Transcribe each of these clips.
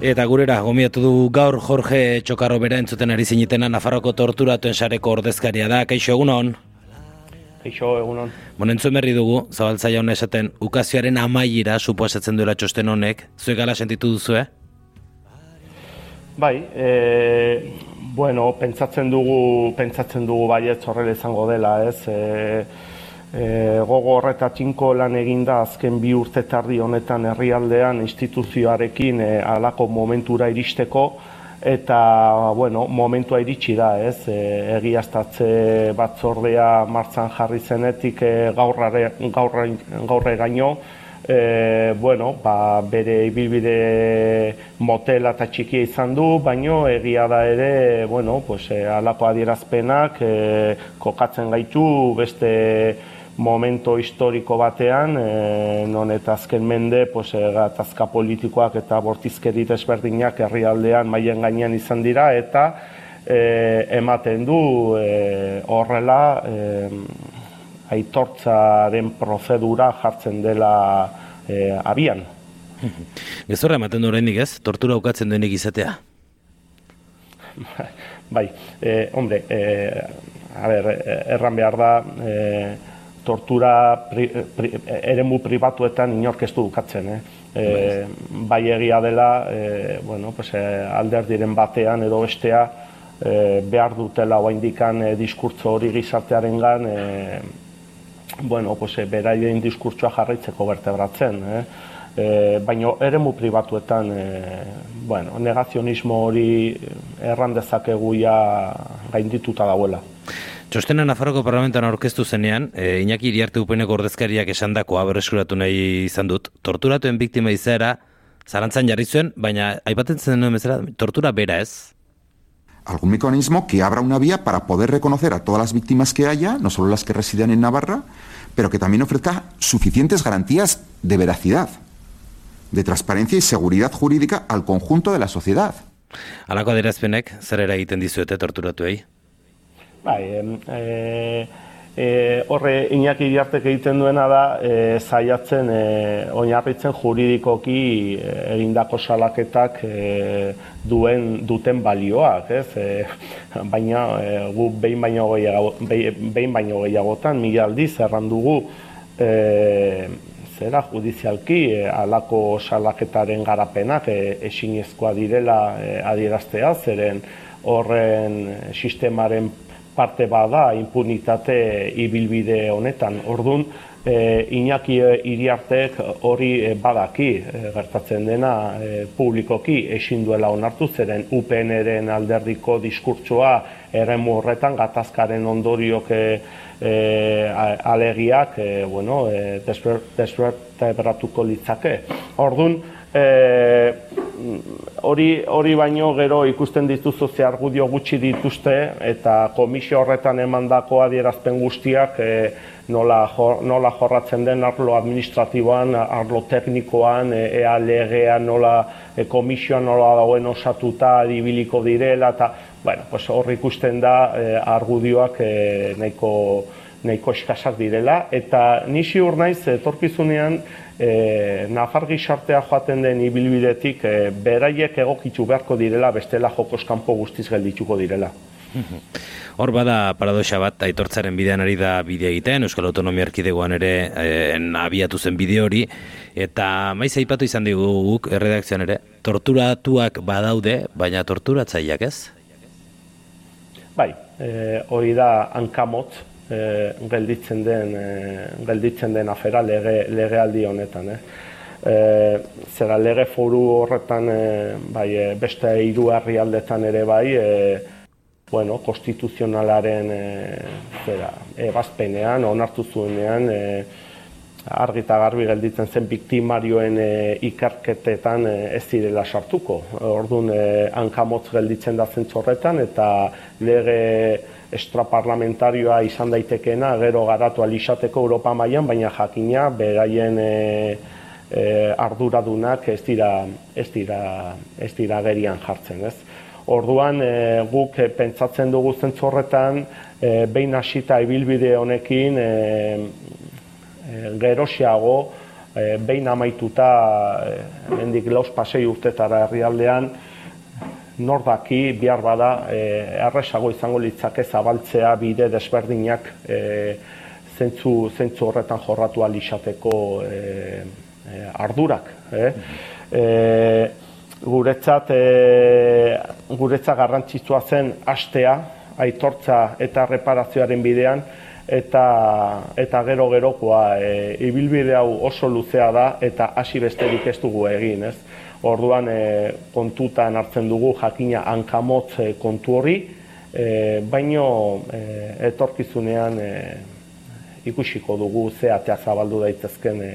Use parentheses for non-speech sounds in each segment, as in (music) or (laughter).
Eta gurera, gomiatu du gaur Jorge Txokarro bera entzuten ari zinitena Nafarroko torturatuen sareko ordezkaria da, kaixo egunon? Kaixo egunon. Bon, entzuen berri dugu, zabaltzaia hona esaten, ukazioaren amaiera suposatzen duela txosten honek, zuek gala sentitu duzu, eh? Bai, e, bueno, pentsatzen dugu, pentsatzen dugu baiet horrela izango dela, ez? E, E, gogo horreta txinko lan eginda azken bi urte tardi honetan herrialdean instituzioarekin e, alako momentura iristeko eta bueno, momentua iritsi da, ez? E, egiaztatze batzordea martzan jarri zenetik e, gaurrare, gaurre, gaurre gaino, e, bueno, ba, bere ibilbide motela eta txikia izan du, baino egia da ere, bueno, pues, e, alako adierazpenak e, kokatzen gaitu beste momento historiko batean, e, non eta azken mende, pues, e, gatazka politikoak eta bortizkerit ezberdinak herrialdean maien gainean izan dira, eta e, ematen du e, horrela e, aitortzaren prozedura jartzen dela e, abian. Gezorra ematen du horrendik ez, tortura ukatzen duenik izatea? (laughs) bai, e, hombre, e, a ber, erran behar da, e, tortura pri, pri, eremu pribatuetan inork ez du dukatzen. Eh? E, bai egia dela, e, bueno, pues, e, alder diren batean edo bestea e, behar dutela oa indikan e, diskurtzo hori gizartearen gan, e, bueno, pues, e, beraien diskurtsoa jarraitzeko bertebratzen. Eh? E, baina eremu pribatuetan e, bueno, negazionismo hori erran dezakegu ja gaindituta dauela. Txostena Nafarroko parlamentan aurkeztu zenean, e, Iñaki Iriarte upeneko ordezkariak esandakoa berreskuratu nahi izan dut, torturatuen biktima izaera, zarantzan jarri zuen, baina aipatzen zen duen bezala, tortura bera ez? Algún mecanismo que abra una vía para poder reconocer a todas las víctimas que haya, no solo las que residen en Navarra, pero que también ofrezca suficientes garantías de veracidad, de transparencia y seguridad jurídica al conjunto de la sociedad. Alako adierazpenek, zer egiten dizuete torturatuei? Bai, e, e, horre Iñaki Iriartek egiten duena da e, zaiatzen e, oinarritzen juridikoki e, egindako salaketak e, duen duten balioak, ez? E, baina e, gu behin baino gehiago, behin baino gehiagotan mila aldiz erran dugu e, zera judizialki e, alako salaketaren garapenak e, esinezkoa direla e, adieraztea, zeren horren sistemaren parte bada impunitate ibilbide honetan. Ordun e, Iñaki Iriartek hori e, badaki e, gertatzen dena e, publikoki ezin duela onartu zeren UPNren alderdiko diskurtsoa erremu horretan gatazkaren ondoriok e, e, alegiak e, bueno, e, desbertatuko litzake. Ordun e, hori, hori baino gero ikusten dituzu ze argudio gutxi dituzte eta komisio horretan emandako adierazpen guztiak e, nola, nola jorratzen den arlo administratiboan, arlo teknikoan, e, ea legean nola e, komisioan nola dauen osatuta adibiliko direla eta bueno, pues hor ikusten da e, argudioak e, nahiko nahiko eskasak direla, eta nisi ur naiz, etorkizunean, e, nafar gizartea joaten den ibilbidetik, e, beraiek egokitu beharko direla, bestela jokos kanpo guztiz geldituko direla. (laughs) Hor bada paradoxa bat, aitortzaren bidean ari da bide egiten, Euskal Autonomia Erkidegoan ere en, abiatu zen bide hori, eta maiz aipatu izan digu guk, erredakzioan ere, torturatuak badaude, baina torturatzaileak ez? Bai, e, hori da hankamotz, e, gelditzen den e, gelditzen den afera lege, legealdi honetan, eh. E, zera lege foru horretan e, bai, beste hiru herrialdetan ere bai, e, bueno, konstituzionalaren e, zera, ebazpenean onartu zuenean e, argi eta garbi gelditzen zen biktimarioen e, ikarketetan e, ez direla sartuko. Orduan e, hankamotz gelditzen da zentzorretan eta lege estraparlamentarioa izan daitekeena gero garatu alisateko Europa mailan baina jakina beraien e, e, arduradunak ez dira, ez dira, ez dira gerian jartzen, ez? Orduan e, guk pentsatzen dugu zentzorretan e, behin hasita ibilbide honekin e, e, e, behin amaituta e, mendik laus pasei urtetara herrialdean nordaki bihar bada e, erresago izango litzake zabaltzea bide desberdinak e, zentzu, zentzu horretan jorratu alisateko e, e, ardurak. Eh? E, guretzat, e, guretzat garrantzitsua zen astea, aitortza eta reparazioaren bidean, eta eta gero gerokoa e, ibilbide hau oso luzea da eta hasi besterik ez dugu egin, ez? Orduan e, kontutan hartzen dugu jakina hankamotz e, kontu hori, e, baino e, etorkizunean e, ikusiko dugu ze atea zabaldu daitezken e,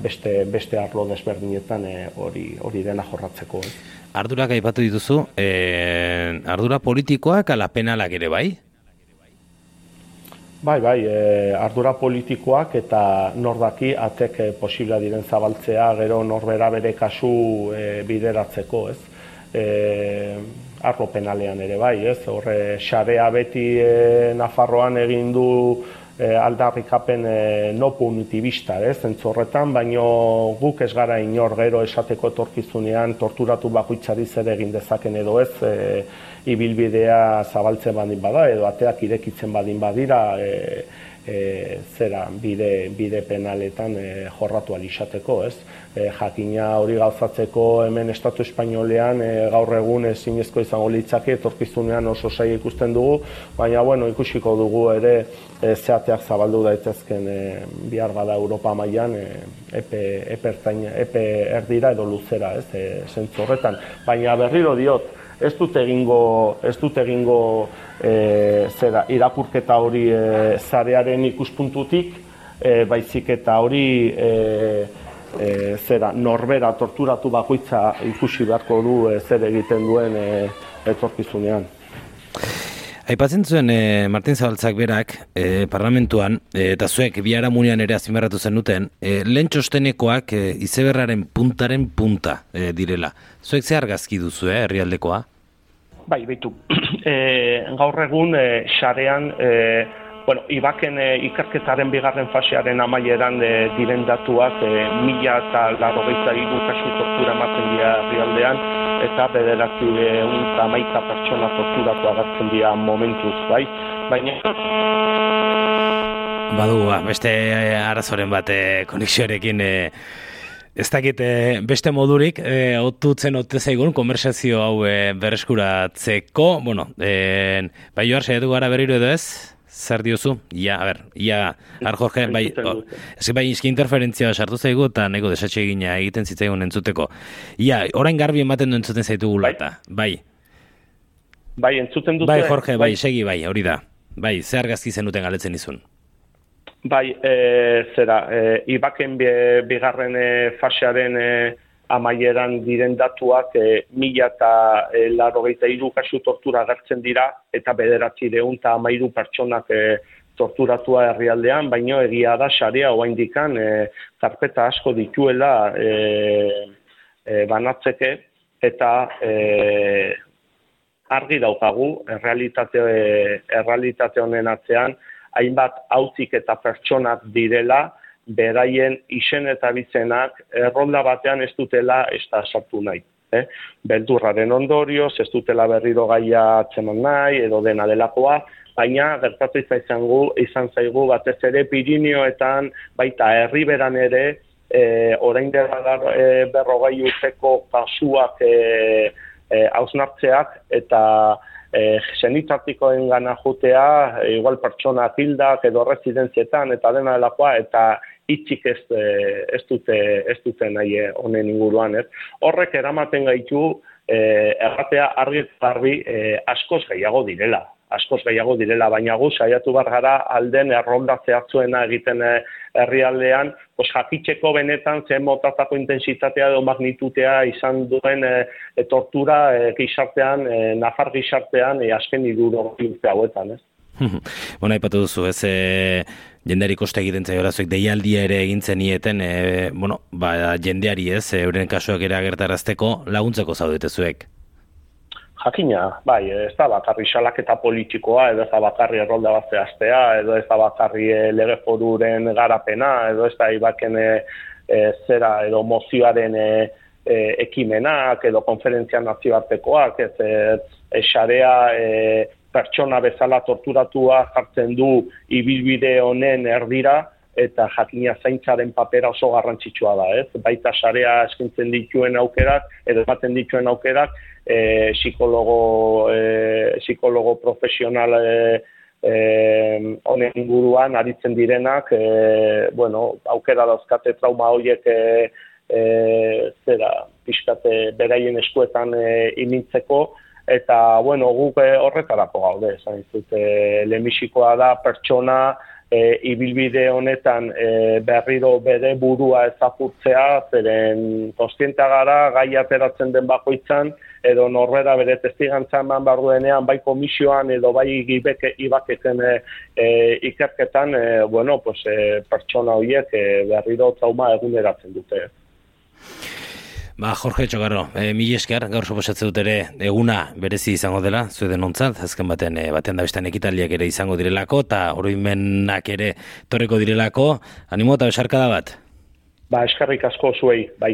beste beste arlo desberdinetan hori hori dena jorratzeko, ez? Ardurak aipatu dituzu, e, ardura politikoak ala penalak ere bai? Bai, bai, e, ardura politikoak eta nordaki atek e, posibla diren zabaltzea, gero norbera bere kasu e, bideratzeko, ez? E, arlo penalean ere bai, ez? Horre, xarea beti e, Nafarroan egin du e, aldarrikapen e, no punitibista, ez? Zentzorretan, baino guk ez gara inor gero esateko etorkizunean torturatu bakoitzari zer egin dezaken edo ez, e, ibilbidea zabaltzen badin bada edo ateak irekitzen badin badira e, e, zera bide, bide penaletan e, jorratu alisateko, ez? E, jakina hori gauzatzeko hemen Estatu Espainolean e, gaur egun ezinezko izango litzake etorkizunean oso saia ikusten dugu, baina bueno, ikusiko dugu ere e, zeateak zabaldu daitezken e, bihar bada Europa mailan e, epe, epe, epe erdira edo luzera, ez? E, horretan. Baina berriro diot, ez dut egingo ez dut egingo e, zera, irakurketa hori e, zarearen ikuspuntutik e, baizik eta hori e, e, zera norbera torturatu bakoitza ikusi beharko du e, zer egiten duen e, etorkizunean. Aipatzen zuen e, Martin Zabaltzak berak e, parlamentuan, e, eta zuek biara munian ere azimarratu zen duten, e, lehen txostenekoak e, izeberraren puntaren punta e, direla. Zuek ze argazki duzu, eh, herrialdekoa? Bai, baitu. E, (clears throat) gaur egun, e, xarean, e, bueno, ibaken e, ikerketaren bigarren fasearen amaieran e, diren datuak e, mila eta laro gaita kasu tortura ematen dira herrialdean, eta bederatzi egun eta maika pertsona torturatu agertzen dira momentuz, bai? Baina... Badu, ba, beste arazoren bat eh, konexioarekin eh, ez dakit eh, beste modurik eh, otutzen ote zaigun konversazio hau eh, bereskuratzeko, bueno, eh, bai joar saiatu gara berriro edo ez? Zer diozu? Ia, a ber, ia, ar Jorge, bai, ez bai, izki interferentzia sartu zaigu eta neko desatxe egina egiten zitzaigun entzuteko. Ia, orain garbi ematen du entzuten zaitu gulata, bai. Bai, entzuten dute. Bai, Jorge, bai, bai, segi, bai, hori da. Bai, zer gazki zenuten galetzen izun. Bai, e, zera, e, ibaken bigarren e, fasearen e, amaieran diren datuak e, mila eta e, laro iru kasu tortura gertzen dira eta bederatzi deun eta amairu pertsonak e, torturatua herrialdean, baino egia da sarea oa indikan e, karpeta asko dituela e, e, banatzeke eta e, argi daukagu errealitate, errealitate honen atzean hainbat hauzik eta pertsonak direla, beraien izen eta bizenak erronda batean ez dutela ez da sartu nahi. Eh? Beldurraren ondorioz, ez dutela berriro gaia atzeman nahi, edo dena delakoa, baina gertatu izango izan zaigu batez ere Pirineoetan, baita herriberan ere, e, orain dela e, berrogai urteko kasuak e, e, hausnartzeak, eta e, zenitzartikoen gana jutea, igual pertsona tildak edo residenzietan, eta dena delakoa, eta itxik ez, eh, ez dute ez dute nahi eh, honen inguruan, ez? Horrek eramaten gaitu eh erratea argi garbi eh, askoz gehiago direla askoz gehiago direla, baina gu saiatu bar gara alden erronda zehatzuena egiten eh, herrialdean, pos jakitzeko benetan zen motatako intensitatea edo magnitutea izan duen e, tortura e, gizartean, e, nafar gizartean, e, azken iduro urte hauetan, ez? (laughs) bueno, ipatu duzu, ez e, jendeari koste egiten zaio deialdia ere egintzen nieten, e, bueno, ba, jendeari ez, e, euren kasuak ere agertarazteko laguntzeko zaudete zuek. Jakina, bai, ez da bakarri salaketa politikoa, edo ez da bakarri errolda bat zehaztea, edo ez da bakarri e, lege foruren garapena, edo ez da ibaken e, zera edo mozioaren e, e, ekimenak edo konferentzia nazioartekoak, ez e, xarea e, pertsona bezala torturatua jartzen du ibilbide honen erdira, eta jakina zaintzaren papera oso garrantzitsua da, ez? Baita sarea eskintzen dituen aukerak, edo ematen dituen aukerak, e, psikologo, e, psikologo profesional e, e, honen inguruan aritzen direnak, e, bueno, aukera dauzkate trauma horiek e, e, zera, pixkate beraien eskuetan e, imintzeko, eta, bueno, guk horretarako gaude, zain zute, lemisikoa da pertsona, e, ibilbide honetan e, berriro bere burua ezaputzea, zeren konstienta gara gai ateratzen den bakoitzan, edo norbera bere testigantza eman barruenean, bai komisioan edo bai ibeke, ibaketen e, e, ikerketan, e, bueno, pues, e, pertsona horiek e, berriro trauma eguneratzen dute. Ba, Jorge Txogarro, e, mili esker, gaur suposatzen dut ere eguna berezi izango dela, zueden ontzat, azken baten, e, baten da bestan ekitaliak ere izango direlako, eta oroimenak ere torreko direlako, animo eta besarkada bat. Ba, eskarrik asko zuei, bai.